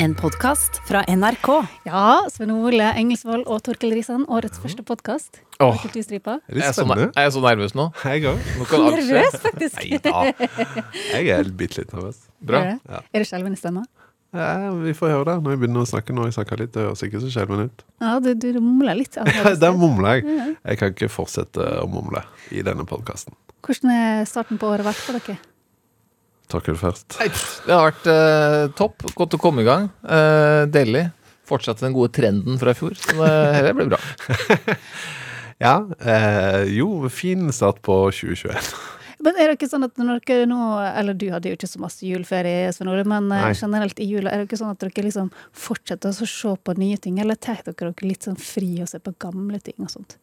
En podkast fra NRK. Ja, Svein Ole Engelsvold og Torkel Risan, årets første podkast. Oh. Kulturstripa. Er Jeg så, er jeg så nervøs nå? Jeg òg. Nervøs, faktisk. Nei da. Jeg er bitte litt nervøs. Bra. Er det, Ja. er det skjelven i stemma? Ja, vi får høre det når jeg begynner å snakke. Når jeg snakker litt, Det høres ikke så skjelven ut. Ja, du, du mumler litt. Der mumler jeg. Jeg kan ikke fortsette å mumle i denne podkasten. Hvordan er starten på året vært for dere? Først. Nei, Det har vært eh, topp. Godt å komme i gang. Eh, deilig. Fortsatte den gode trenden fra i fjor. Så det her blir bra. Ja, eh, jo, fin start på 2021. Men er det ikke sånn at når dere nå Eller du hadde jo ikke så masse juleferie, Svein Ole, men eh, Nei. generelt i jula, er det ikke sånn at dere liksom fortsetter å se på nye ting, eller tar dere dere litt sånn fri og ser på gamle ting og sånt?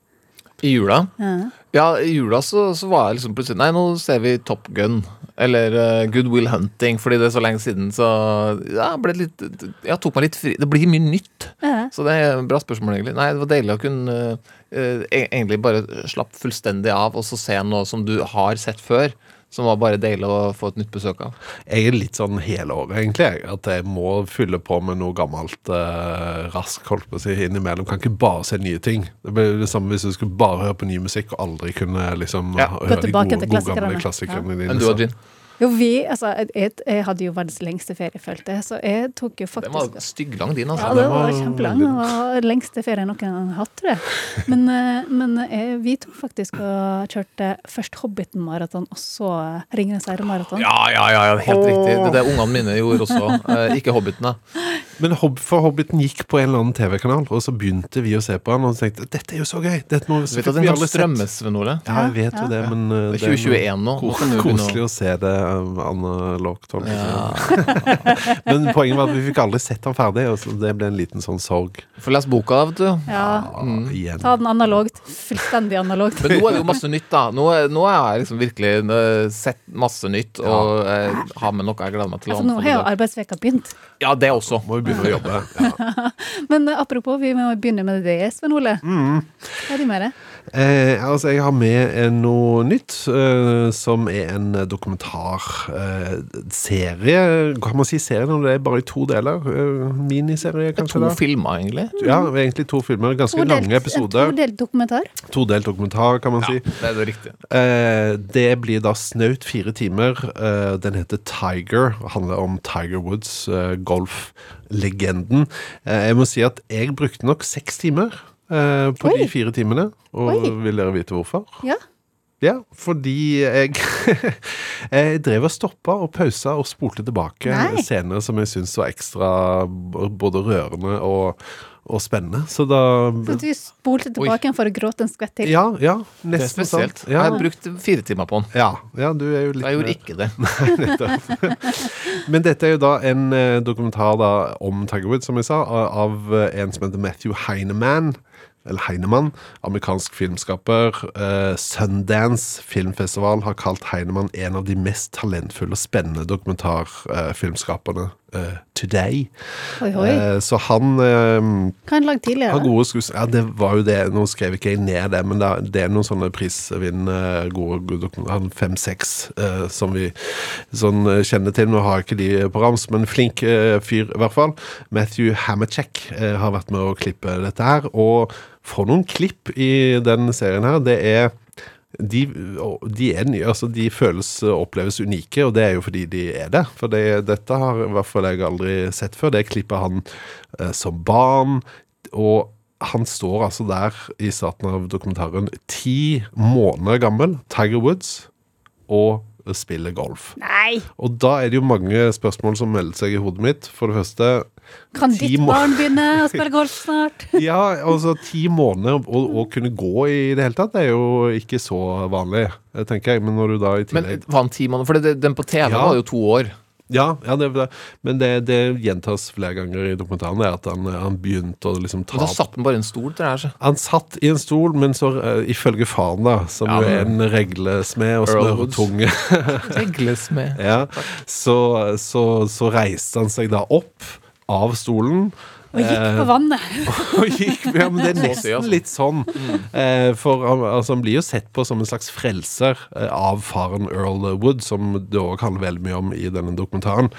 I jula Ja. Ja, i jula så, så var jeg liksom plutselig Nei, nå ser vi Top Gun. Eller uh, Good Will Hunting, fordi det er så lenge siden. Så ja, ble det litt Jeg tok meg litt fri. Det blir mye nytt. Ja. Så det er et bra spørsmål, egentlig. Nei, det var deilig å kunne eh, e- egentlig bare slappe fullstendig av og så se noe som du har sett før. Som var bare deilig å få et nytt besøk av. Jeg er litt sånn hele året, egentlig. At jeg må fylle på med noe gammelt eh, raskt holdt på å si, innimellom. Kan ikke bare se nye ting. Det blir det samme hvis du skulle bare høre på ny musikk og aldri kunne liksom Ja. høre de gode, gode gamle klassikerne dine. Men du og Gin? Jo, vi Altså, jeg, jeg hadde jo verdens lengste ferie, følte jeg, så jeg tok jo Den var stygg stygglang, din, Ja, altså. det den var var kjempelang. Det var lengste ferien noen har hatt, tror jeg. Men, eh, men jeg, vi tok faktisk og kjørte først Hobbiten-maraton, og så Ringenes herre-maraton. Ja, ja, ja, ja, helt riktig. Det er det ungene mine gjorde også. Eh, ikke Hobbiten, da. Men Hob for Hobbiten gikk på en eller annen TV-kanal, og så begynte vi å se på den, og tenkte dette er jo så gøy. Dette må, Du vet du at den kan strømmes, Sven Ole? Ja, jeg vet jo Ja. det, men uh, Det er 2021 nå. Koselig å se det analogt. på å si. men poenget var at vi fikk aldri sett den ferdig, og så det ble en liten sånn sorg. Få lese boka, da, vet du. Ja, Ah, ta den analogt. Fullstendig analogt. Men nå er det jo masse nytt, da. Nå, nå har jeg liksom virkelig eh, sett masse nytt, og ja. har med noe jeg gleder meg til. Altså, nå har jo arbeidsveka begynt. Ja, det også. Må vi begynne å jobbe. Ja. Men eh, apropos, vi må begynne med det, Sven Ole. Mm. Hva er det med det? Eh, altså, jeg har med eh, noe nytt, eh, som er en dokumentarserie. kan man si serie når det er bare i to deler? Eh, miniserie, kanskje? To da? filmer, egentlig. Ja, egentlig to filmer. Ganske lange episoder. Todelt dokumentar. Todelt dokumentar, kan man si. Det er det riktige. Eh, det blir da snaut fire timer. Eh, den heter Tiger. handler om Tiger Woods, eh, golflegenden. Eh, jeg må si at jeg brukte nok seks timer eh, på Oi. de fire timene. Og Oi. vil dere vite hvorfor? Ja. Ja, fordi jeg Jeg drev og stoppa og pausa og spolte tilbake Nei. scener som jeg syntes var ekstra både rørende og, og spennende. Så da Så du spolte tilbake igjen for å gråte en skvett til. Ja, ja, Det er nesten spesielt. sånn. Ja, Jeg har brukt fire timer på den. ja, ja, du er jo litt Jeg gjorde ikke det. Men dette er jo da en eh, dokumentar da om Tiger Woods, som jeg sa, av eh, en som heter Matthew Heineman. Eller Heinemann, amerikansk filmskaper. Uh, Sundance filmfestival har kalt Heinemann en av de mest talentfulle og spennende dokumentarfilmskaperne eh, today. Oi, oi. Eh, så han eh, Hva han lagd har tidligere? gode. Ja, det var jo det. Nå skrev ikke jeg ned det, men det er, noen sånne prisvinnende gode, dokumentarer. Fem-seks eh, som vi sånn eh, kjenner til. Nå har jeg ikke de på rams, men flink eh, fyr i hvert fall. Matthew Hammercheck eh, har vært med å klippe dette her. Og for noen klipp i den serien her, det er de, de er nye, altså de føles og oppleves unike, og det er jo fordi de er det. For det, dette har i hvert fall jeg aldri sett før. Det klipper han eh, som barn, og han står altså der i starten av dokumentaren ti måneder gammel, Tiger Woods, og spiller golf. Nei! Og da er det jo mange spørsmål som melder seg i hodet mitt. For det første Kan ditt barn begynne å spille golf snart? Ja, altså ti måneder å, å kunne gå i det hele tatt, det er jo ikke så vanlig, tenker jeg. Men når du da i Men tillegg var han ti måneder? For det, den på TV Ja. var jo to år. Ja, ja det, det, men det, det gjentas flere ganger i dokumentaren, er at han, han begynte å liksom Men ta da satt han bare i en stol her. så. Han satt i en stol, men så uh, ifølge faren, da, som Ja, er en reglesmed og Earl Woods. smørtunge, Regles med. ja, så, så, så reiste han seg da opp av stolen, Og gikk Eh, på vannet. og gikk, ja, men det er Så å si, nesten altså. litt sånn. Eh, for han, altså, han blir jo sett på som en slags frelser eh, av faren Earl Wood, som det òg handler veldig mye om i denne dokumentaren.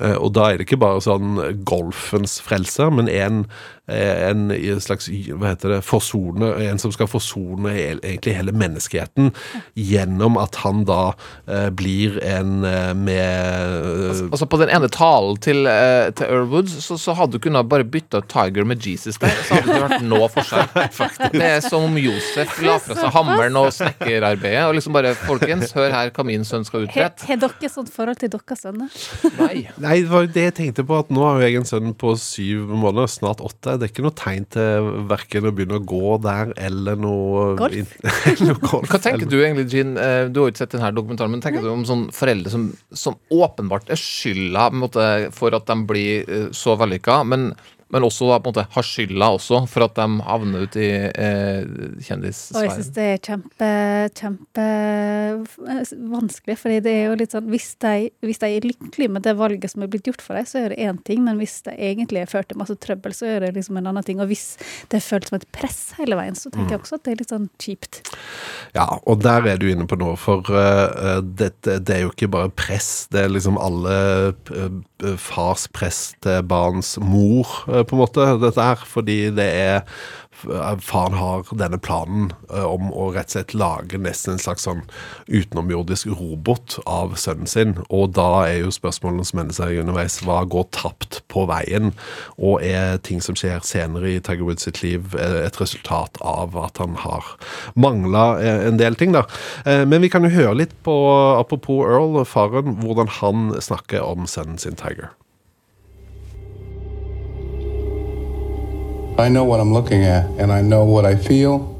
Eh, og da er det ikke bare sånn golfens frelser, men en, eh, en slags hva heter det, forsone, en som skal forsone egentlig hele menneskeheten gjennom at han da eh, blir en med med Altså På den ene talen til, eh, til Earl Woods så, så hadde du kunnet bare bytta ut Tiger med Jesus der. Så hadde det vært nå forskjell. Det er som om Josef la fra seg hammeren og snekkerarbeidet. Og liksom bare Folkens, hør her hva min sønn skal Har utrette. har dere sånt forhold til deres sønner? Nei. Nei, det var jo det jeg tenkte på, at nå har jeg en sønn på syv måneder, snart åtte. Det er ikke noe tegn til verken å begynne å gå der, eller noe Golf? eller golf Hva tenker du egentlig, Jean? Eh, Du har jo ikke sett denne dokumentaren, men tenker du om sånne foreldre som, som åpenbart er skylda på en måte, for at de blir eh, så vellykka, men, men også da på en måte har skylda også for at de havner ut i eh, Og jeg kjendissfæren? syns det er kjempe, kjempe eh, vanskelig, fordi det er jo litt sånn hvis de, hvis de er lykkelige med det valget som er blitt gjort for dem, så er det én ting, men hvis det egentlig er ført til masse trøbbel, så er det liksom en annen ting. Og hvis det er følt som et press hele veien, så tenker jeg også at det er litt sånn kjipt. Ja, og der er du inne på noe, for uh, dette, det er jo ikke bare press, det er liksom alle uh, fars press til barns mor, eh, på en måte, dette her, fordi det er eh, Faren har denne planen eh, om å rett og slett lage nesten en slags sånn utenomjordisk robot av sønnen sin, og da er jo spørsmålene som hender seg underveis, hva går tapt på veien, og er ting som skjer senere i Tiger Woods sitt liv eh, et resultat av at han har mangla eh, en del ting, da. Eh, Men vi kan jo høre litt på, apropos Earl, faren, hvordan han snakker om sønnen sin Tiger. I know what I'm looking at and I know what I feel.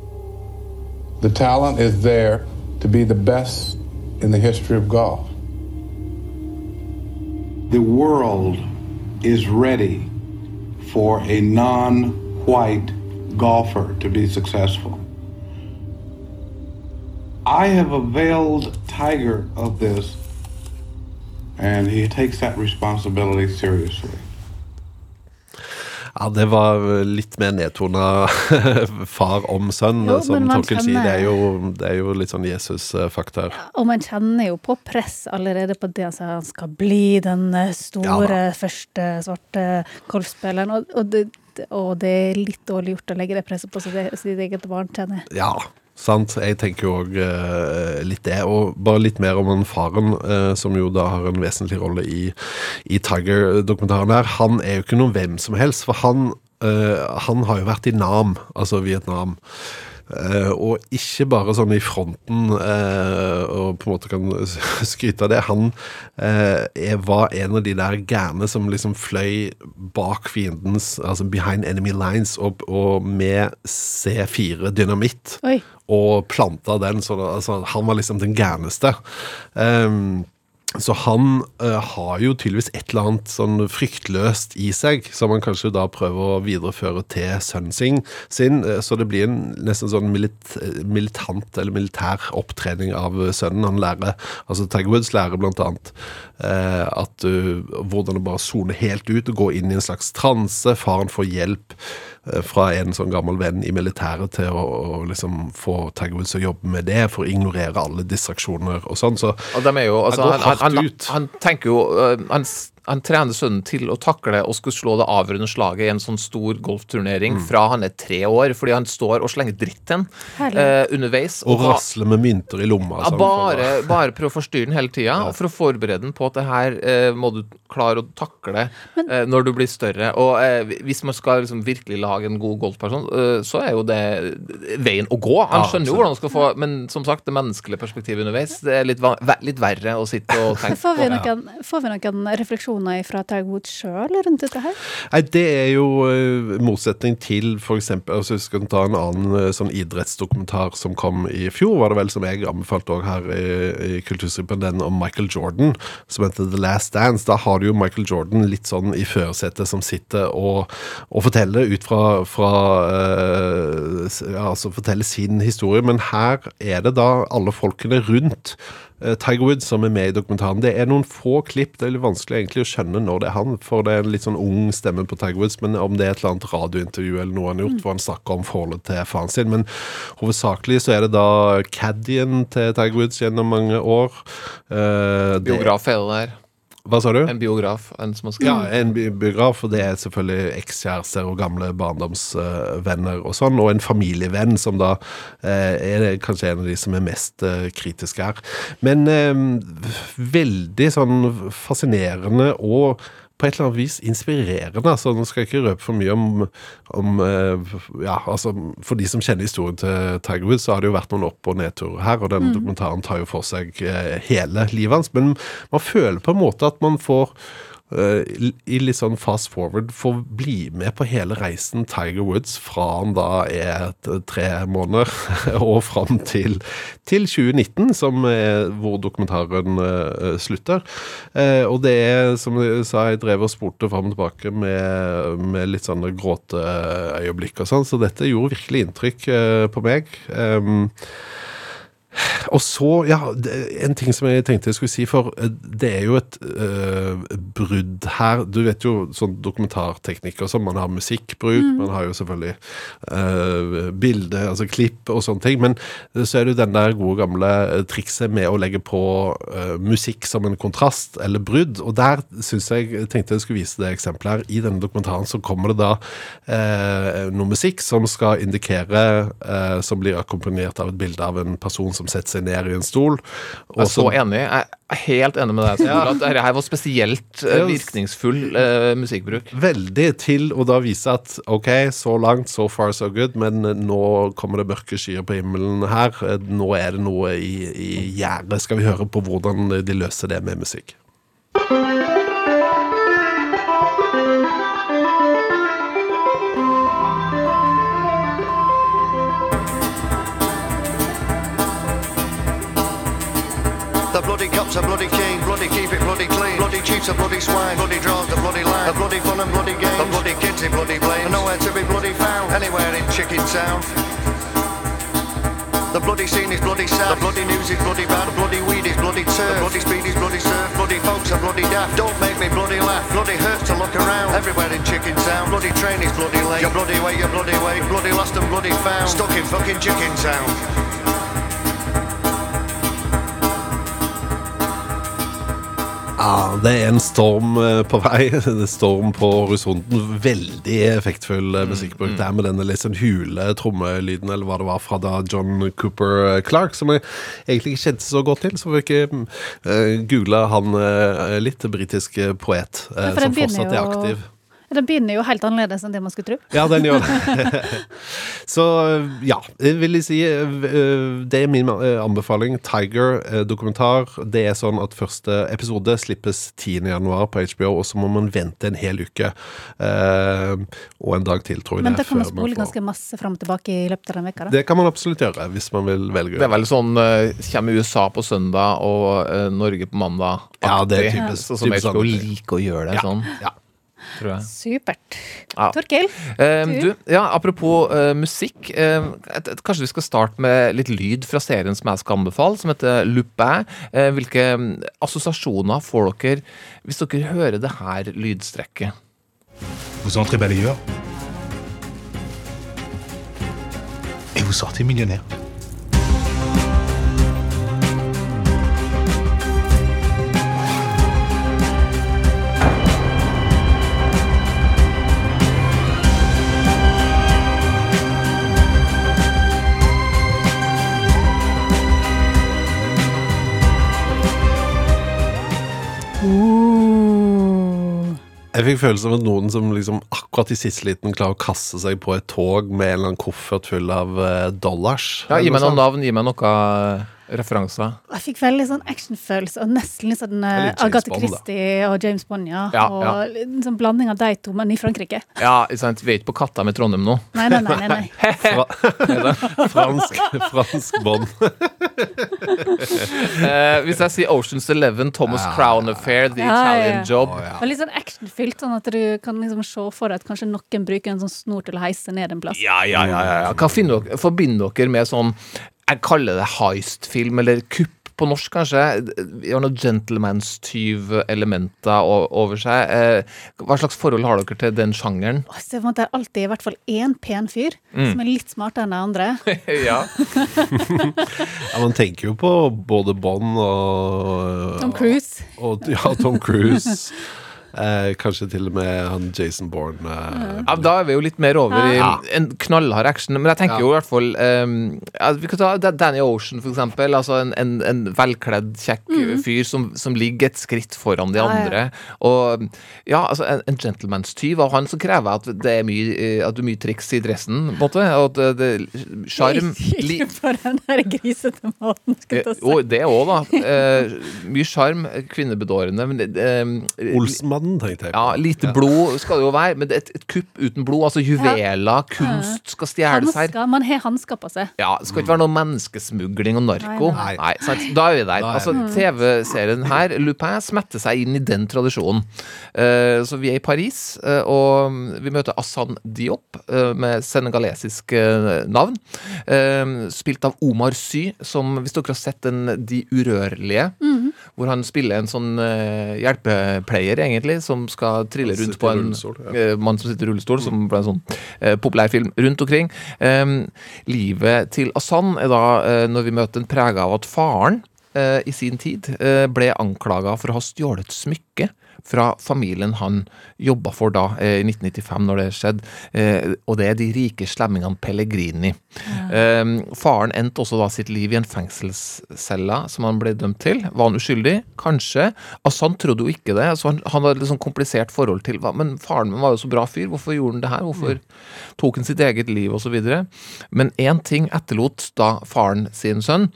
The talent is there to be the best in the history of golf. the world is ready for a non white golfer to be successful. I have availed Tiger of this, and he takes that responsibility seriously. Ja, det var litt mer nedtona far om sønn, Jo, som Tolkien sier. Det er jo, det er jo litt sånn Jesus-faktor. Og man kjenner jo på press allerede på det han sier han skal bli den eh, store, Ja første svarte golfspilleren. Og, og, det, og det er litt dårlig gjort å legge det presset på sitt, e- sitt eget barn, kjenner jeg. Ja, sant. Jeg tenker jo òg litt det. Og bare litt mer om han faren, eh, som jo da har en vesentlig rolle i, i Tiger-dokumentaren her. Han er jo ikke noen hvem som helst, for han, eh, han har jo vært i Nam, altså Vietnam. Eh, og ikke bare sånn i fronten eh, og på en måte kan skryte av det. Han eh, var en av de der gærne som liksom fløy bak fiendens Altså behind enemy lines og, og med C4 dynamitt Oi. og planta den. Så altså, han var liksom den gærneste. Ehm, så han uh, har jo tydeligvis et eller annet sånn fryktløst i seg, som han kanskje da prøver å videreføre til sønnen sin. eh, Så det blir en nesten sånn milit, militant eller militær opptrening av sønnen. Han lærer, altså Tiger Woods lærer blant annet uh, at uh, hvordan å bare sone helt ut og gå inn i en slags transe. Faren får hjelp fra en sånn gammel venn i militæret til å, å liksom få Tiger Woods til å jobbe med det, for å ignorere alle distraksjoner og sånn. Så Og de er jo, altså, han, han, han, han tenker jo øh, han, han trener sønnen til å takle og skulle slå det avgjørende slaget i en sånn stor golfturnering Mm. fra han er tre år, fordi han står og slenger dritt til ham eh, underveis. og og rasler med mynter i lomma. ja, bare, bare prøve å forstyrre den hele tida, for å forberede den på at det her eh, må du klare å takle eh, når du blir større. Og eh, hvis man skal liksom virkelig lage en god golfperson, eh, så er jo det veien å gå. Han Ja, skjønner jo hvordan han skal få Men som sagt, det menneskelige perspektivet underveis, det er litt, litt verre å sitte og tenke Får vi, på. noen, får vi noen refleksjoner fra Tagwood sjøl rundt dette her? Nei, det er jo eh, motsetning til eksempel, altså vi skal ta en annen eh, sånn idrettsdokumentar som kom i fjor, var det vel, som jeg anbefalte også her i, i Kulturstripen, den om Michael Jordan, som heter The Last Dance. Da har du jo Michael Jordan litt sånn i førersetet som sitter og, og forteller ut fra, fra eh, ja, altså forteller sin historie, men her er det da alle folkene rundt Tiger Woods som er med i dokumentaren. Det er noen få klipp. Det er litt vanskelig egentlig å skjønne når det er han, for det er en litt sånn ung stemme på Tiger Woods. Men om det er et eller annet radiointervju eller noe han har gjort, hvor han snakker om forholdet til faren sin. Men hovedsakelig så er det da caddien til Tiger Woods gjennom mange år. Eh, det- Biograf er det der. Hva sa du? En biograf. En Ja, en bi- biograf, og det er selvfølgelig ekskjærester og gamle barndomsvenner og sånn, og en familievenn som da eh, er kanskje en av de som er mest eh, kritiske her. Men eh, veldig sånn fascinerende og på et eller annet vis inspirerende. altså Nå skal jeg ikke røpe for mye om, om eh, ja, altså For de som kjenner historien til Tiger Woods, så har det jo vært noen opp- og nedturer her, og denne dokumentaren tar jo for seg eh, hele livet hans. Men man føler på en måte at man får i litt sånn fast forward får bli med på hele reisen Tiger Woods fra han da er tre måneder og fram til, til 2019, som er hvor dokumentaren uh, slutter. Uh, og det er, som jeg sa, jeg drev og spurte fram og tilbake med, med litt sånne gråteøyeblikk og sånn, så dette gjorde virkelig inntrykk uh, på meg. Um, og så, ja, en ting som jeg tenkte jeg skulle si, for eh, det er jo et uh, brudd her. Du vet jo sånn dokumentarteknikker som man har musikkbruk, man har jo selvfølgelig uh, bilde, altså klipp og sånne ting, men så er det jo den der gode gamle trikset med å legge på uh, musikk som en kontrast eller brudd, og der synes jeg, tenkte jeg skulle vise det eksempelet her. I denne dokumentaren så kommer det da noe musikk som skal indikere, som blir akkompagnert av et bilde av en person som setter seg ned i en stol. Jeg er så enig. Jeg er helt enig med deg. At dette her var spesielt eh, virkningsfull eh, musikkbruk. Veldig til å da vise at ok, så langt, so far so good, men nå kommer det mørke skyer på himmelen her. Nå er det noe i, i gjerdet. Skal vi høre på hvordan de løser det med musikk? Cops bloody king, bloody keep it bloody clean. Bloody chiefs are bloody swine, bloody draws the bloody line. A bloody fun and bloody games, the bloody kids bloody blames. Nowhere to be bloody found, anywhere in Chicken Town. The bloody scene is bloody sad, the bloody news is bloody bad, the bloody weed is bloody turf. The bloody speed is bloody surf, bloody folks are bloody daft. Don't make me bloody laugh, bloody hurts to look around. Everywhere in Chicken Town, bloody train is bloody late. You're bloody way, you're bloody way, bloody lost and bloody found. Stuck in fucking Chicken Town. Ja, det er en storm eh, på vei. Det er storm på horisonten. Veldig effektfull eh, musikkbruk der med denne litt sånn hule trommelyden, eller hva det var fra da John Cooper Clark, som jeg egentlig ikke kjente så godt til. Så får vi ikke uh, google han eh, litt, britisk eh, poet, eh, Ja, som fortsatt er jo- aktiv. Den begynner jo helt annerledes enn det man skulle tro. Ja, den gjør det. Så ja, jeg vil si eh, det er min eh, anbefaling. Tiger-dokumentar. Det er sånn at første episode slippes 10. januar på HBO, og så må man vente en hel uke. eh, Og en dag til, tror jeg Men det. da kan man spole ganske masse fram og tilbake i løpet av den veka da. Det kan man absolutt gjøre, hvis man vil velge. Det er vel sånn eh, Kommer USA på søndag og eh, Norge på mandag? Ja, det er typisk- Ja. som typisk HBO like liker å gjøre det Ja, sånn, ja. Tror jeg. Supert. Ja. Torkil, Eh, Du? du, ja, apropos eh, musikk. eh, et, et, kanskje vi skal starte med litt lyd fra serien som jeg skal anbefale, som heter Lupin. Eh, hvilke assosiasjoner får dere hvis dere hører det her lydstrekket? Vous entrez balayeur et vous sortez millionnaire. Jeg fikk følelsen av noen som liksom akkurat i siste liten klarer å kaste seg på et tog med en eller annen koffert full av eh, dollars. Ja, Gi meg noen navn, gi meg noe eh, referanser. jeg fikk veldig sånn actionfølelse, og nesten litt sånn eh, litt Agathe Bond. Christie og James Bond, ja. Ja, og ja. en sånn blanding av de to, men i Frankrike. Ja, ikke sant? Vi er ikke på Katta med Trondheim nå. Nei, nei, nei. nei, nei. Fra, fransk, fransk Bond. Eh, hvis jeg sier Oceans Eleven, Thomas Crown Affair, The Ja, ja, Italian ja. Job Og litt sånn actionfylt, sånn at du kan liksom se for deg at kanskje noen bruker en sånn snor til å heise ned en plass. Ja, ja, ja. ja, ja. Hva dere, forbinder dere med sånn Jeg kaller det heist-film, eller kupp på norsk kanskje Vi har noen gentlemanstyv-elementer over seg. Eh, hva slags forhold har dere til den sjangeren? Det er alltid i hvert fall én pen fyr Mm. som er litt smartere enn de andre. ja. Ja, man tenker jo på både Bond og Tom Cruise. Og, ja, Tom Cruise. Eh, kanskje til og med han Jason Bourne. Eh, Ja, da er vi jo litt mer over i en knallhard action. Men jeg tenker Ja. jo i hvert fall um, ja, Vi kan ta Danny Ocean, for eksempel. Altså en, en, en velkledd, kjekk fyr som, som ligger et skritt foran de Ja, ja. andre. Og ja, altså en, en gentlemanstyv av han som krever at det er mye eh, At du er mye triks i dressen, på en måte. Og at det- det Sjarm Ikke bare den der grisete måten, skulle jeg Eh, si. Det òg, da. Eh, mye sjarm, kvinnebedårende. Men det, eh, tenkte jeg på. Ja, lite blod skal det jo være, men et, et kupp uten blod. Altså juveler, kunst skal stjeles her. Hansker, man har hansker på seg. Ja, Det skal ikke være noe menneskesmugling og narko. Nei, nei. sant? Da er vi der. Er Altså, TV-serien her, Lupin, smetter seg inn i den tradisjonen. Uh, så vi er i Paris, uh, og vi møter Assan Diop uh, med senegalesisk navn. Eh, spilt av Omar Sy, som hvis dere har sett den De urørlige, hvor han spiller en sånn uh, hjelpepleier, egentlig, som skal trille rundt på en rullestol, ja. uh, mann som sitter i rullestol, som ble en sånn uh, populær film rundt omkring. Um, livet til Asan er da, når vi møter en prega av at faren i sin tid ble anklaga for å ha stjålet smykke fra familien han jobba for da, eh, i 1995, når det skjedde. Eh, og det er de rike slemmingene Pellegrini. Ja. faren endte også da sitt liv i en fengselscelle som han ble dømt til. Var han uskyldig? Kanskje. Assan trodde jo ikke det. Altså han, han hadde et sånn komplisert forhold til Men faren min var jo så bra fyr, hvorfor gjorde han det her? Hvorfor tok han sitt eget liv, osv.? Men én ting etterlot da faren sin sønn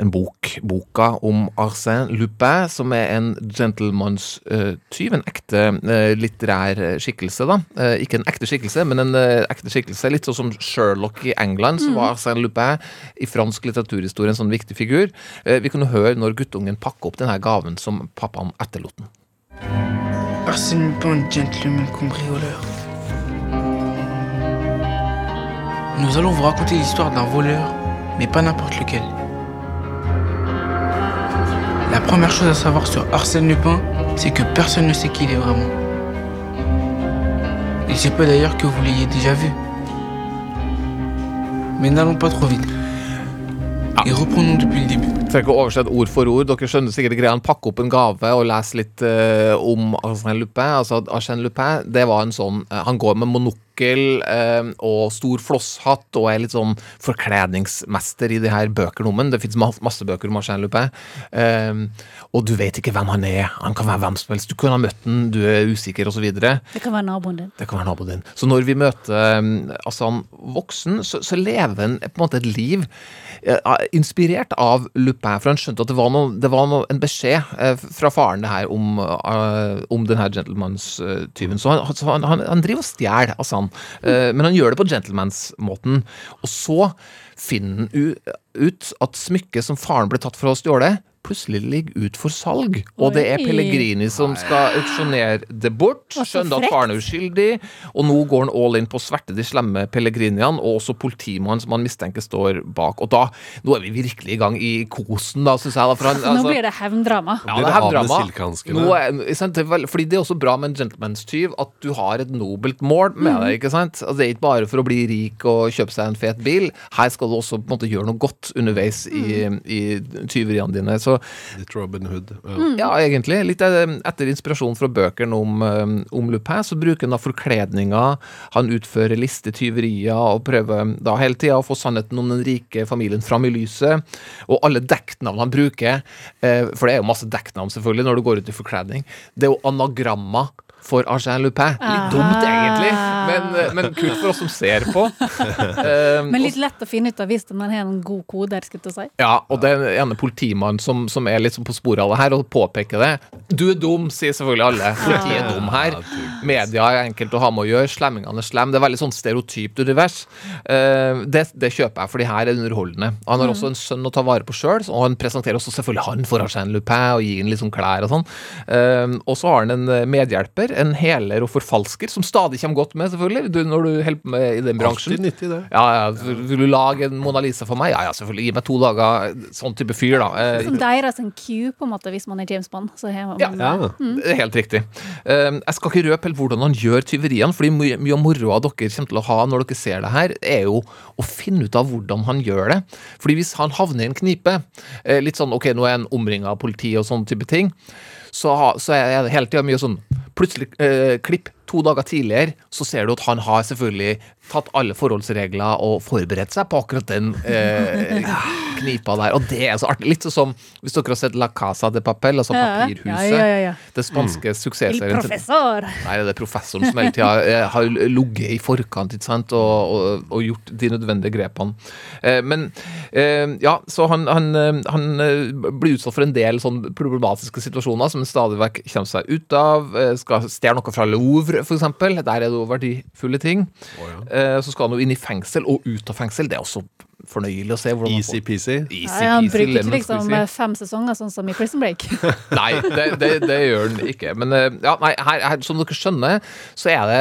en bok, boka om Arsène Lupin, som er en gentlemanstyv, en ekte eh, litterær skikkelse, da. Eh, ikke en ekte skikkelse, men en eh, ekte skikkelse. Litt sånn som Sherlock i England, så var Arsène Lupin i fransk litteraturhistorie en sånn viktig figur. Vi kan jo høre når guttungen pakker opp denne gaven som pappaen etterlot den. Arsène Lupin, gentleman cambrioleur. Nous allons vous raconter l'histoire d'un voleur, mais pas n'importe lequel. La première chose à savoir sur Arsène Lupin, c'est que personne ne sait qui il est vraiment. Il se peut d'ailleurs que vous l'ayez déjà vu. Mais n'allons pas trop vite. Et reprenons depuis le début. Trenger ikke å oversette ord for ord. Dere skjønner sikkert greia. Han pakker opp en gave og leser litt uh, om Arsène Lupin. Altså, Arsène Lupin, det var en sånn uh, Han går med monokkel uh, og stor flosshatt og er litt sånn forkledningsmester i de her bøkene om ham. Det fins masse bøker om Arsène Lupin. Og du vet ikke hvem han er. Han kan være hvem som helst. Du kunne ha møtt ham, du er usikker, osv. Det kan være naboen din. Det kan være naboen din. Så når vi møter um, Asan voksen, så, så lever han på en måte et liv inspirert av Lupin. For han skjønte at det var, noe, det var noe, en beskjed eh, fra faren det her om, eh, om denne gentlemanstyven. Så, han, så han, han, han driver og stjeler, Asan. Eh, men han gjør det på gentlemansmåten. Og så finner han ut at smykket som faren ble tatt for å stjåle, plutselig ligger ut for salg. Og det er Pellegrini som skal auksjonere det bort. Skjønner at faren er uskyldig, og nå går han all in på å sverte de slemme pellegriniene, og også politimannen som han mistenker står bak. Og da, nå er vi virkelig i gang i kosen, da, syns jeg. Da, for han, Nå altså- blir det hevndrama. ja, det er hevndrama. Nå Fordi det er også bra med en gentlemanstyv at du har et nobelt mål med Mm. deg. ikke sant? Altså, det er ikke bare for å bli rik og kjøpe seg en fet bil. Her skal du også på en måte gjøre noe godt underveis i, Mm. i tyveriene dine. Så Litt Robin Hood. Ja. Mm. ja, egentlig. Litt eh, etter inspirasjon fra bøkene om, eh, om Lupin, så bruker han da forkledninger. Han utfører listetyverier og prøver da hele tida å få sannheten om den rike familien fram i lyset. Og alle dekknavn han bruker, eh, for det er jo masse dekknavn selvfølgelig når du går ut i forkledning, det er jo anagrammer for Arsène Lupin. Litt dumt, egentlig, men, eh, men kult for oss som ser på. Eh, Men litt lett å finne ut av hvis man har en god kode skulle jeg si. ja, og det er den ene politimannen som, som er litt på sporet av det her, og påpeker det. Du er dum, sier selvfølgelig alle. Politiet er dum her. Media er enkelt å ha med å gjøre. Slemmingene er slem. Det er veldig sånn stereotypt univers. Eh, det, det kjøper jeg, fordi her er det underholdende. Han har også en sønn å ta vare på sjøl, og han presenterer også selvfølgelig han for Arsène Lupin og gir ham litt sånn klær og sånn. Og så har han en eh, medhjelper, en heler og forfalsker, som stadig kommer godt med, selvfølgelig. Du, når du holder med i den bransjen. Alltid nyttig, det. Ja, ja, vil vil du lage en Mona Lisa for meg? Ja, ja, selvfølgelig. Gi meg to dager. Sånn type fyr, da. Eh, Som deres en cue, på en måte, hvis man er James Bond. Man, Ja. Ja. Det er helt riktig. Eh, jeg skal ikke røpe helt hvordan han gjør tyveriene, fordi mye, mye av moroa dere kommer til å ha når dere ser det her, er jo å finne ut av hvordan han gjør det. Fordi hvis han havner i en knipe, eh, litt sånn ok, nå er han omringa av politi og sånne type ting, så, så er det hele tida mye sånn plutselig eh, klipp to dager tidligere, så ser du at han har selvfølgelig tatt alle forholdsregler og forberedt seg på akkurat den eh, knipa der. Og det er så artig. Litt sånn som hvis dere har sett La Casa de Papel, altså Papirhuset. Ja, ja, ja, ja. Det spanske mm. suksessserien til professor! Nei, det er professoren som hele tida eh, har ligget i forkant ikke sant? Og, og, og gjort de nødvendige grepene. Eh, men eh, ja, så han, han, eh, han eh, blir utsatt for en del sånn problematiske situasjoner som han stadig vekk kommer seg ut av. Skal stjele noe fra Louvre, f.eks. Der er det jo verdifulle ting. eh, så skal han jo inn i fengsel og ut av fengsel. Det er også fornøyelig å se. hvordan han får- Easy-peasy. Easy Ja, han bruker lemon ikke liksom fem sesonger, sånn som i Prison Break. Nei, det, det, det gjør han ikke. Men eh, ja, nei, her, her, som dere skjønner, så er det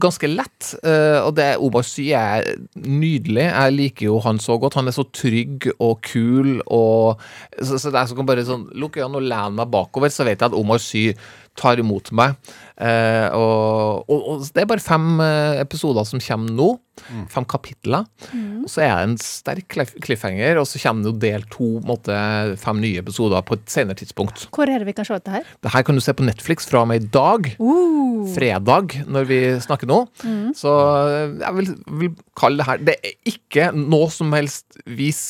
ganske lett. eh, og det Omar Sy er nydelig. Jeg liker jo han så godt. Han er så trygg og kul. Og, så, så det er så kan bare sånn lukke øynene og lene meg bakover, så vet jeg at Omar Sy tar imot meg. Eh, og, og, og det er bare fem eh, episoder som kommer nå. Fem kapitler. Og så er det en sterk cliff- cliffhanger, og så kommer det jo del to, måtte, fem nye episoder på et senere tidspunkt. Hvor er det vi kan se dette her? Det her kan du se på Netflix fra og med i dag. Fredag, når vi snakker nå. Så eh, jeg vil, vil kalle det her Det er ikke noe som helst vis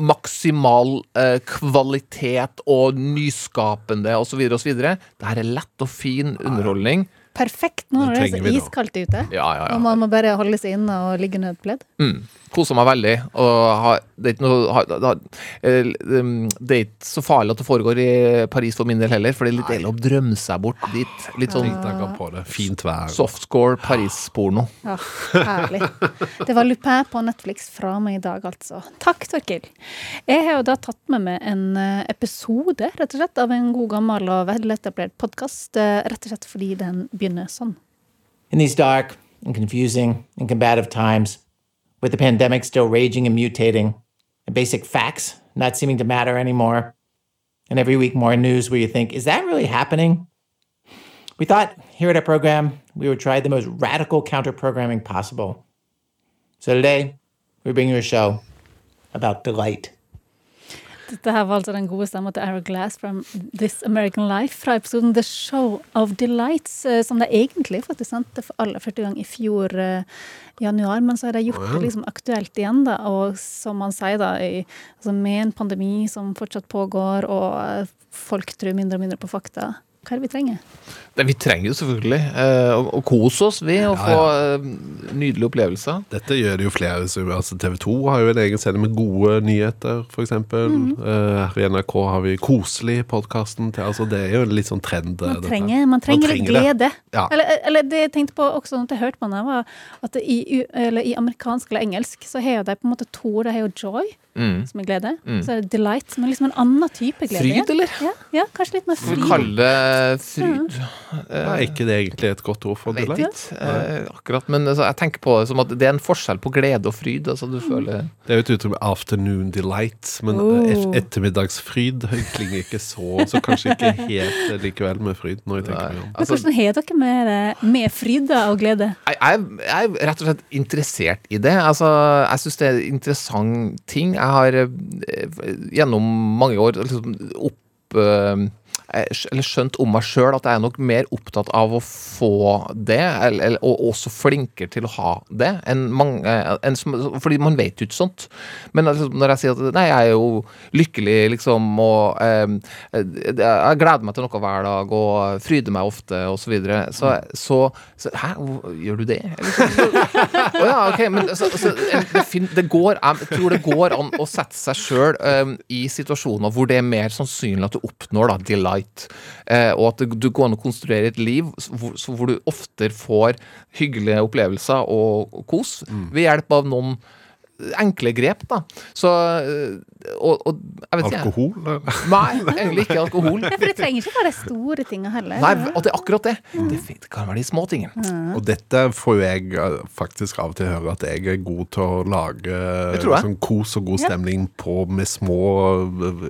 maksimal eh, kvalitet og nyskapende osv. osv. Det her er lett og fin underholdning. happening. Perfekt nå Det når det er så iskaldt ute. Ja, ja, ja. Og man må bare holde seg inne og ligge under et pledd. Mm. Koser meg veldig. Og har, det, er ikke noe, har, har, eh, um, det er ikke så farlig at det foregår i Paris for min del heller, for det er litt deilig å drømme seg bort dit. Litt sånn på det. Fint vær. softscore Paris-porno. Ja, herlig. Det var Lupin på Netflix fra meg i dag, altså. Takk, Torkil. Jeg har jo da tatt med meg en eh, episode, rett og slett, av en god gammel og veletablert podkast. Rett og slett fordi den In these dark and confusing and combative times, with the pandemic still raging and mutating, and basic facts not seeming to matter anymore, and every week more news where you think, is that really happening? We thought here at our program we would try the most radical counter programming possible. So today, we bring you a show about delight. Dette her var altså den gode stemma til Ira Glass fra This American Life fra episoden The Show of Delights, eh, som de egentlig faktisk sendte for aller første gang i fjor eh, januar, men så har de gjort det liksom aktuelt igjen, da, og som man sier da, i, altså med en pandemi som fortsatt pågår, og folk tror mindre og mindre på fakta. Hva er det vi trenger? Det, vi trenger jo selvfølgelig eh, å, å kose oss, vi, og få eh, nydelige opplevelser. Dette gjør det jo flere. så Altså TV 2 har jo en egen scene med gode nyheter, f.eks. Mhm. Uh, her i NRK har vi Koselig-podkasten. Altså, det er jo en litt sånn trend. Man trenger, man trenger man trenger det. glede. Ja. Eller, eller det jeg tenkte på også når jeg hørte på den, var at i, eller i amerikansk eller engelsk så har de på en måte to. De har jo joy, Mm. som er glede. Så er det delight, som er liksom en annen type glede. Fryd, eller? Ja, ja kanskje litt mer fryd. kaller det fryd. Ja, er ikke det egentlig et godt ord for Vet delight? ikke eh, akkurat, men altså, jeg tenker på det som at det er en forskjell på glede og fryd. Altså, du føler Det er jo et uttrykk med afternoon delight, men Oh. ettermiddagsfryd klinger ikke så Så kanskje ikke helt eh, likevel med fryd, når jeg tenker meg om. Men altså, hvordan har dere med, det- med fryd da, og glede? jeg, jeg, jeg er rett og slett interessert i det. Altså, jeg syns det er en interessant ting. Jeg har eh, gjennom mange år liksom opp eh, eller skjønt om meg sjøl at jeg er nok mer opptatt av å få det, eller, og også flinkere til å ha det, enn mange en, Fordi man vet jo ikke sånt. Men altså, når jeg sier at nei, jeg er jo lykkelig, liksom, og eh, jeg gleder meg til noe hver dag og fryder meg ofte, og så videre, så, så, så Hæ, gjør du det? Å ja, ok, men så, det, fin, det går, jeg tror det går an å sette seg sjøl i situasjoner hvor det er mer sannsynlig at du oppnår da, delight. Eh, og at du går an å konstruere et liv hvor, hvor du oftere får hyggelige opplevelser og, kos kos ved hjelp av noen enkle grep, da. Så eh, Og, og jeg vet ikke. Alkohol? eller? Nei, egentlig ikke alkohol. Ja, for det trenger ikke være de store tinga heller. Nei, og det er akkurat det. Det, er det kan være de små tingene. Og dette får jo jeg eh, faktisk av og til høre at jeg er god til å lage sånn kos og god Ja. stemning på med små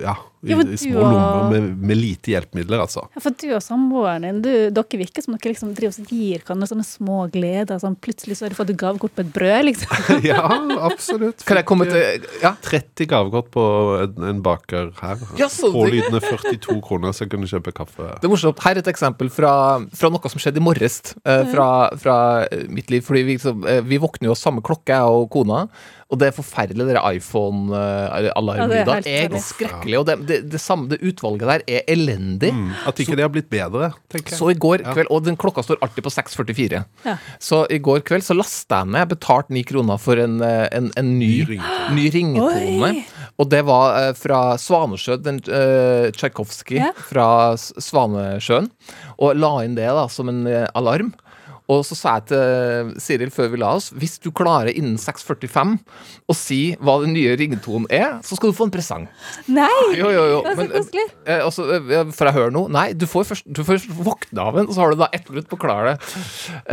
Ja, i, Ja, i små og- lommer med, med lite hjelpemidler, altså. Ja, for du og samboeren din, du, dere virker som dere liksom driver og gir hverandre sånne små gleder. Sånn, plutselig så har du fått gavekort på et brød, liksom. Ja, absolutt. Kan jeg komme til Ja. 30 gavekort på en, en baker her. Ja, Pålydende 42 kroner, så jeg kunne kjøpe kaffe. Det er morsomt. Her er et eksempel fra, fra noe som skjedde i morges. eh, fra, fra eh, mitt liv. Fordi vi, så, eh, vi våkner jo av samme klokke, jeg og kona. Og det er forferdelig, dere er iPhone-alarmlyder. Ja, det er skrekkelig. Og det, det, det, samme, det utvalget der er elendig. At ikke det har blitt bedre, tenker jeg. Så i går kveld, Og den klokka står alltid på 6.44. Ja. Så i går kveld så lasta jeg ned, betalte ni kroner for en, eh, en, en ny, Ny ringetone. ny ringetone. Og det var eh, fra Svanesjø, den uh, Tsjajkovskij Ja. fra Svanesjøen. Og la inn det da som en eh, alarm. Og så sa jeg til Siril før vi la oss hvis du klarer innen 6.45 å si hva den nye ringetonen er, så skal du få en presang. Nei! Jo, jo, jo. Det er så Men, koselig. eh, eh, får jeg høre noe? Nei, du får først, du får først våkne av den, og så har du da ett minutt på å klare det.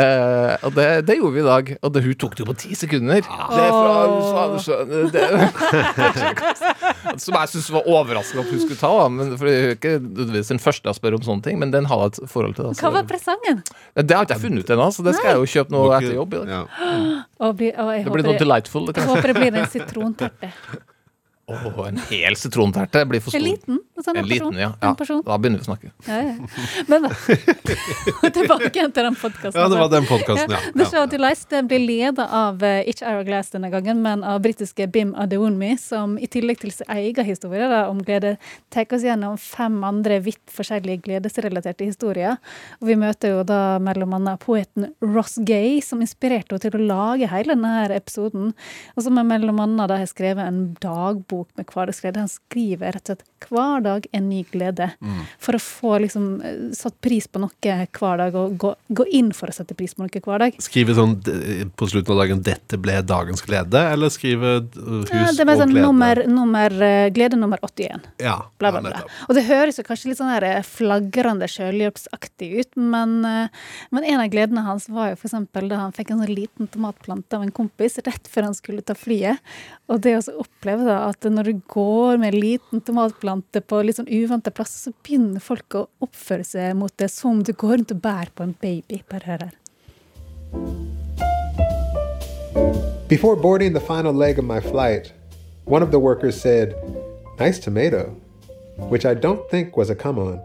Eh, og det, det gjorde vi i dag. Og det, hun tok det jo på ti sekunder. Det er fra Svanesjøen det- Som jeg syns var overraskende at hun skulle ta. Men, for det er jo ikke nødvendigvis den første jeg spør om sånne ting, men den har jeg et forhold til. Altså. Hva var presangen? det har ikke jeg funnet ut ennå, så det skal jeg jo kjøpe nå etter jobb. i dag. Ja. Og bli, og jeg Det blir noe delightful. Jeg håper det blir en sitronterte. Åh, en hel sitronterte blir for En stor. liten? Sånn En person. liten, ja. Ja. Da begynner vi å snakke. Ja, ja. Men tilbake igjen til den podkasten. ja, det var den podkasten, ja. The Show Show Delights det blir ledet av eh, ikke Ira Glass denne gangen, men av britiske Bim Adeonmi, som i tillegg til sin egen historie da, om glede, tar oss gjennom fem andre vidt forskjellige gledesrelaterte historier. Og vi møter jo da mellom annet poeten Ross Gay, som inspirerte henne til å lage hele denne episoden. Og som er mellom annet da har skrevet en dagbok med hverdagsglede. Han skriver rett og slett hver dag en ny glede. For å få liksom eh, satt pris på noe hver dag, og gå, gå inn for å sette pris på noe hver dag. Skrive sånn på slutten av dagen 'Dette ble dagens glede', eller skrive uh, 'Hus Ja, det er sånn, og glede'? nummer, nummer, eh, glede nummer 81. Ja, Bla, bla, bla. Og det høres jo kanskje litt sånn eh, flagrende sjølhjelpsaktig ut, men, eh, men en av gledene hans var jo eksempel da han fikk en sånn liten tomatplante av en kompis rett før han skulle ta flyet. Og det å oppleve da at når du går med en liten tomatplante på litt sånn uvante plasser, så begynner folk å oppføre seg mot det som om du går rundt og bærer på en baby. Bare hør her. Before boarding the final leg of my flight, one of the workers said, Nice tomato, which I don't think was a come on.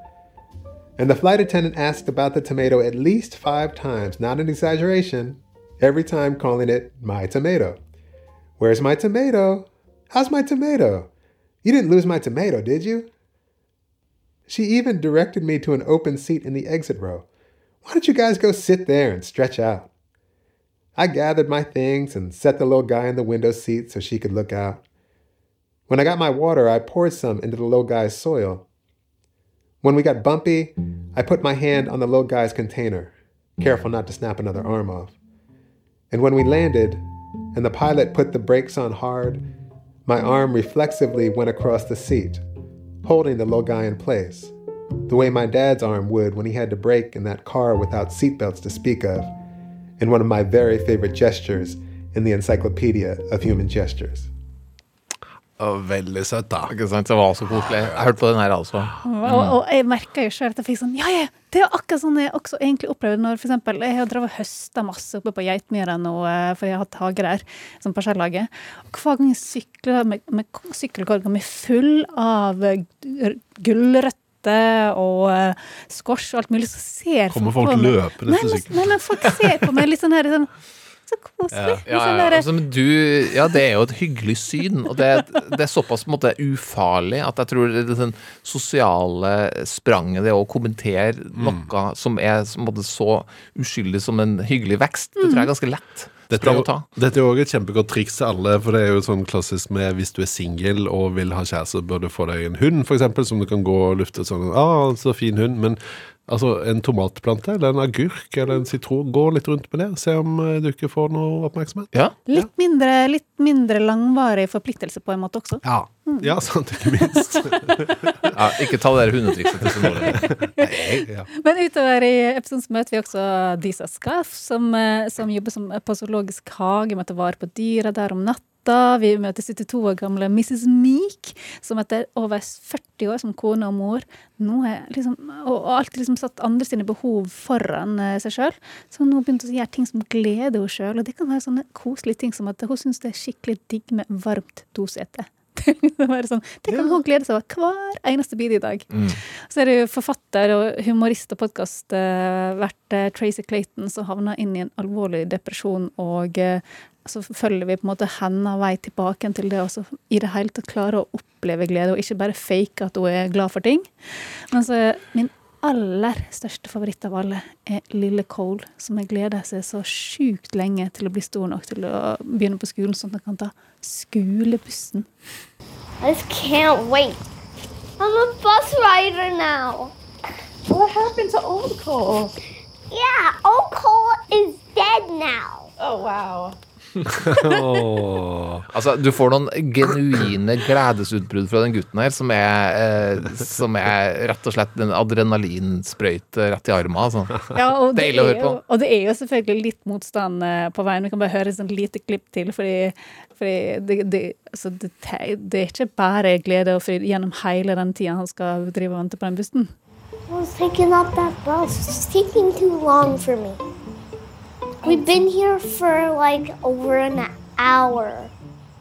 And the flight attendant asked about the tomato at least five times, not an exaggeration, every time calling it my tomato. Where's my tomato? How's my tomato? You didn't lose my tomato, did you? She even directed me to an open seat in the exit row. Why don't you guys go sit there and stretch out? I gathered my things and set the little guy in the window seat so she could look out. When I got my water, I poured some into the little guy's soil. When we got bumpy, I put my hand on the little guy's container, careful not to snap another arm off. And when we landed, and the pilot put the brakes on hard, my arm reflexively went across the seat, holding the little guy in place, the way my dad's arm would when he had to brake in that car without seatbelts to speak of, and one of my very favorite gestures in the Encyclopedia of Human Gestures. Og veldig søtt, da. Ikke sant? Det var så koselig. Jeg hørte på den her, altså. Og, og jeg merka jo sjøl at jeg fikk sånn Ja, ja! Det er akkurat sånn jeg også egentlig opplevde når eksempel, jeg har drevet og høsta masse oppe på Geitmyra nå, eh, for jeg har hatt hage der, som parsellhage. Hver gang jeg sykler med, med sykkelkorga mi full av eh, gulrøtter og uh, squash og alt mulig, så ser Kommer folk folk på meg- løpende til men- Nei, men folk ser på meg litt sånn her sånn, Så koselig. Ja, ja, sånn ja, altså, men du, ja, det er jo et hyggelig syn, og det, det er såpass på en måte ufarlig at jeg tror det, det sosiale spranget, det å kommentere noe som er på en måte, så uskyldig som en hyggelig vekst, det tror jeg er ganske lett. Dette er, jo, dette er jo et kjempegodt triks til alle, for det er jo sånn klassisk med hvis du er singel og vil ha kjæreste, bør du få deg en hund, eksempel, som du kan gå og lufte sånn, ah, så fin hund, men Altså en tomatplante eller en agurk eller en sitron. Gå litt rundt med det. Se om eh, du ikke får noe oppmerksomhet. Ja. Litt, mindre, litt mindre langvarig forpliktelse på en måte også. Ja, ja sant, ikke minst. Ja, ikke ta det der hundetrikset til Sonore. Men utover i episoden så møter vi også Disa Skaff, som, eh, som jobber som på zoologisk hage med å ta vare på dyra der om natta. Vi møter 72 år gamle Mrs. Meek, som etter over 40 år som kone og mor nå er liksom, og, alltid liksom satt andre sine behov foran eh, seg sjøl. Så hun har begynt å gjøre ting som gleder henne sjøl. Og det kan være sånne koselige ting som at hun syns det er skikkelig digg med varmt dosete. Det være sånn, det kan hun glede seg over hver eneste bit i dag. Så er det jo forfatter og humorist og podkastvert uh, Tracy Clayton som havna inn i en alvorlig depresjon, og uh, så følger vi på en måte hennes vei tilbake til det så i det hele tatt klare å oppleve glede, og ikke bare fake at hun er glad for ting. Men så min aller største favoritt av alle er lille Cole, som har gleda seg så sjukt lenge til å bli stor nok til å begynne på skolen, sånn at han kan ta skolebussen. I just can't wait. I'm a bus rider now. What happened to Old Cole? Yeah, Old Cole is dead now. Oh, wow. Åh. Altså, du får noen genuine gledesutbrudd fra den gutten her, som er, eh, som er rett og slett en adrenalinsprøyte rett i armen. Altså. Ja, og det, Deilig å er på. jo, og det er jo selvfølgelig litt motstand eh, på veien. Vi kan bare høre et sånt lite klipp til, fordi, fordi det, det, altså det, det er ikke bare glede og fryd gjennom hele den tida han skal drive og vente på den bussen. I was thinking up that bus. It's taking too long for me. We've um, been here for like over an hour,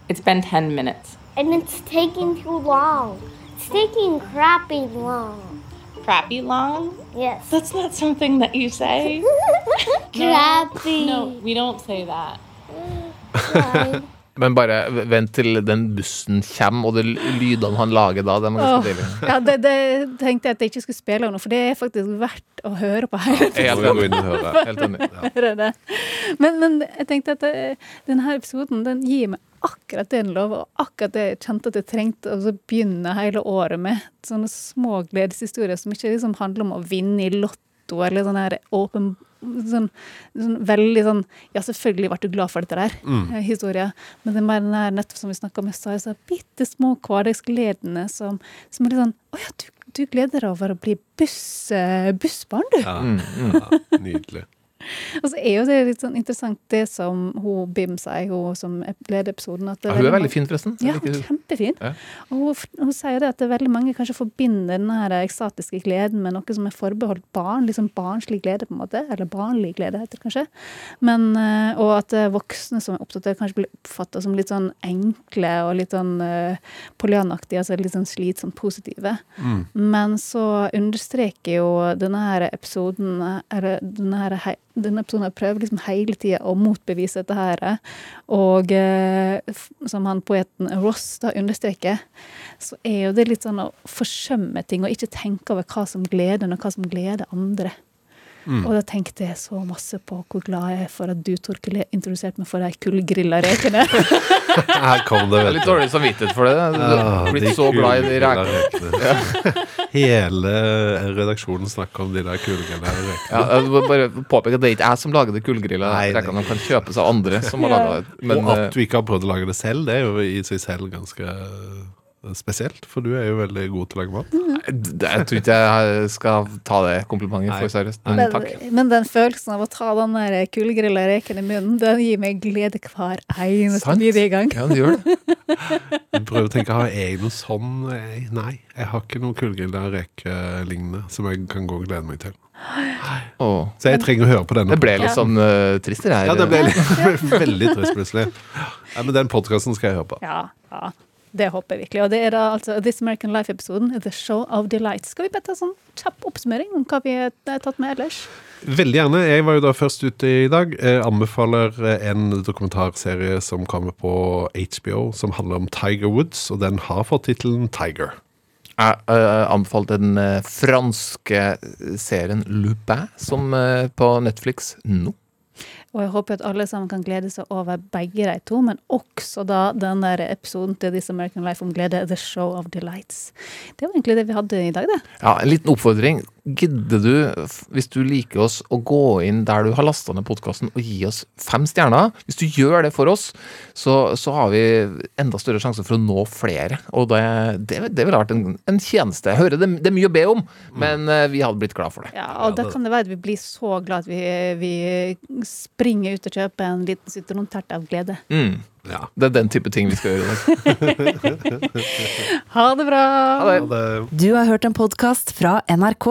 It's been 10 minutes. and it's taking too long. It's taking crappy long. Crappy long? Yes. That's not something that you say. Crappy. No, we don't say that. Men bare vent til den bussen kommer, og de lydene han lager da. Det er ganske Åh, ja, det, det tenkte jeg at jeg ikke skulle spille nå, for det er faktisk verdt å høre på hele Må helt enig. enig. Men, men jeg tenkte at denne episoden den gir meg akkurat det den lover, og akkurat det jeg kjente at jeg trengte å begynne hele året med. Sånne små gledeshistorier som ikke liksom handler om å vinne i Lotto eller sånn her åpen Sånn, sånn veldig sånn Ja, selvfølgelig ble du glad for dette der, mm. historie. Men det er mer den her nettopp som vi snakka om i stad, så bitte små hverdagsgledene som, som er litt sånn Å ja, du, du gleder deg over å bli buss, eh, bussbarn, du. Ja, Mm, ja, nydelig. Og så er jo det litt sånn interessant det som hun Bim sier, hun som leder episoden. At det Ja, hun er veldig fin, forresten. Ja, hun er kjempefin. Ja. Og hun, hun sier det at det veldig mange kanskje forbinder den her ekstatiske gleden med noe som er forbeholdt barn. Liksom barnslig glede, på en måte. Eller barnlig glede, heter det kanskje. Men, eh, og at eh, voksne som er opptatt av det, kanskje blir oppfatta som litt sånn enkle og litt sånn uh, polyanaktige, altså litt sånn slitsomt positive. Men så understreker jo denne her episoden eller denne, her, denne her prøver liksom hele tida å motbevise dette her. Og eh, som han poeten Ross da understreker, så er jo det litt sånn å forsømme ting og ikke tenke over hva som gleder en, og hva som gleder andre. Og da tenkte jeg så masse på hvor glad jeg er for at du, Torkel, introduserte introdusert meg for de kullgrilla rekene. Her kom det, er vet litt du. dårlig samvittighet for det. Du Ja, har blitt så glad i de rekene. rekene. Hele redaksjonen snakker om de der kullgrilla rekene. Ja, jeg må bare påpeke at det er ikke jeg som lager de kullgrilla rekene. De kan kjøpes av andre som har laga det. Men og eh, at du ikke har prøvd å lage det selv, det er jo i seg selv ganske eh, spesielt. For du er jo veldig god til å lage mat. Mm. jeg tror ikke jeg skal ta det komplimentet for seriøst. Men Men, takk. men den følelsen av å ta den kullgrilla reken i munnen, den gir meg glede hver eneste Sant. i gang. Ja, det gjør det. Jeg prøver å tenke, har jeg noe sånn? Eh, Nei, jeg har ikke noe kullgrilla reke-lignende som jeg kan gå og glede meg til. Oh. Så jeg trenger å høre på denne. Det ble litt sånn uh, trist, det her. Ja, det ble litt, veldig trist plutselig. Ja, men den podkasten skal jeg høre på. Ja, ja. Det håper jeg virkelig. Og det er da altså This American Life-episoden, The Show of Delight. Skal vi bare ta sånn kjapp oppsummering om hva vi har tatt med ellers? Veldig gjerne. Jeg var jo da først ute i dag. Jeg anbefaler eh, en dokumentarserie som kommer på HBO, som handler om Tiger Woods, og den har fått tittelen Tiger. Jeg uh, anbefalte den eh, franske serien Lupin, som eh, på Netflix nå. Og jeg håper at alle sammen kan glede seg over begge de to, men også da den der episoden til This American Life om glede, The Show of Delights. Det var egentlig det vi hadde i dag, det. Ja, En liten oppfordring. Gidder du, hvis du liker oss, å gå inn der du har lasta ned podkasten og gi oss fem stjerner? Hvis du gjør det for oss, så, så har vi enda større sjanse for å nå flere. Og det, det, det ville vært en, en tjeneste. Jeg hører det, det er mye å be om, men eh, vi hadde blitt glad for det. Ja, og da kan det være at vi blir så glad at vi, vi springer ut og kjøper en liten sitrontert av glede. Mm. Det er den type ting vi skal gjøre i dag. Ha det bra! Du har hørt en podkast fra NRK.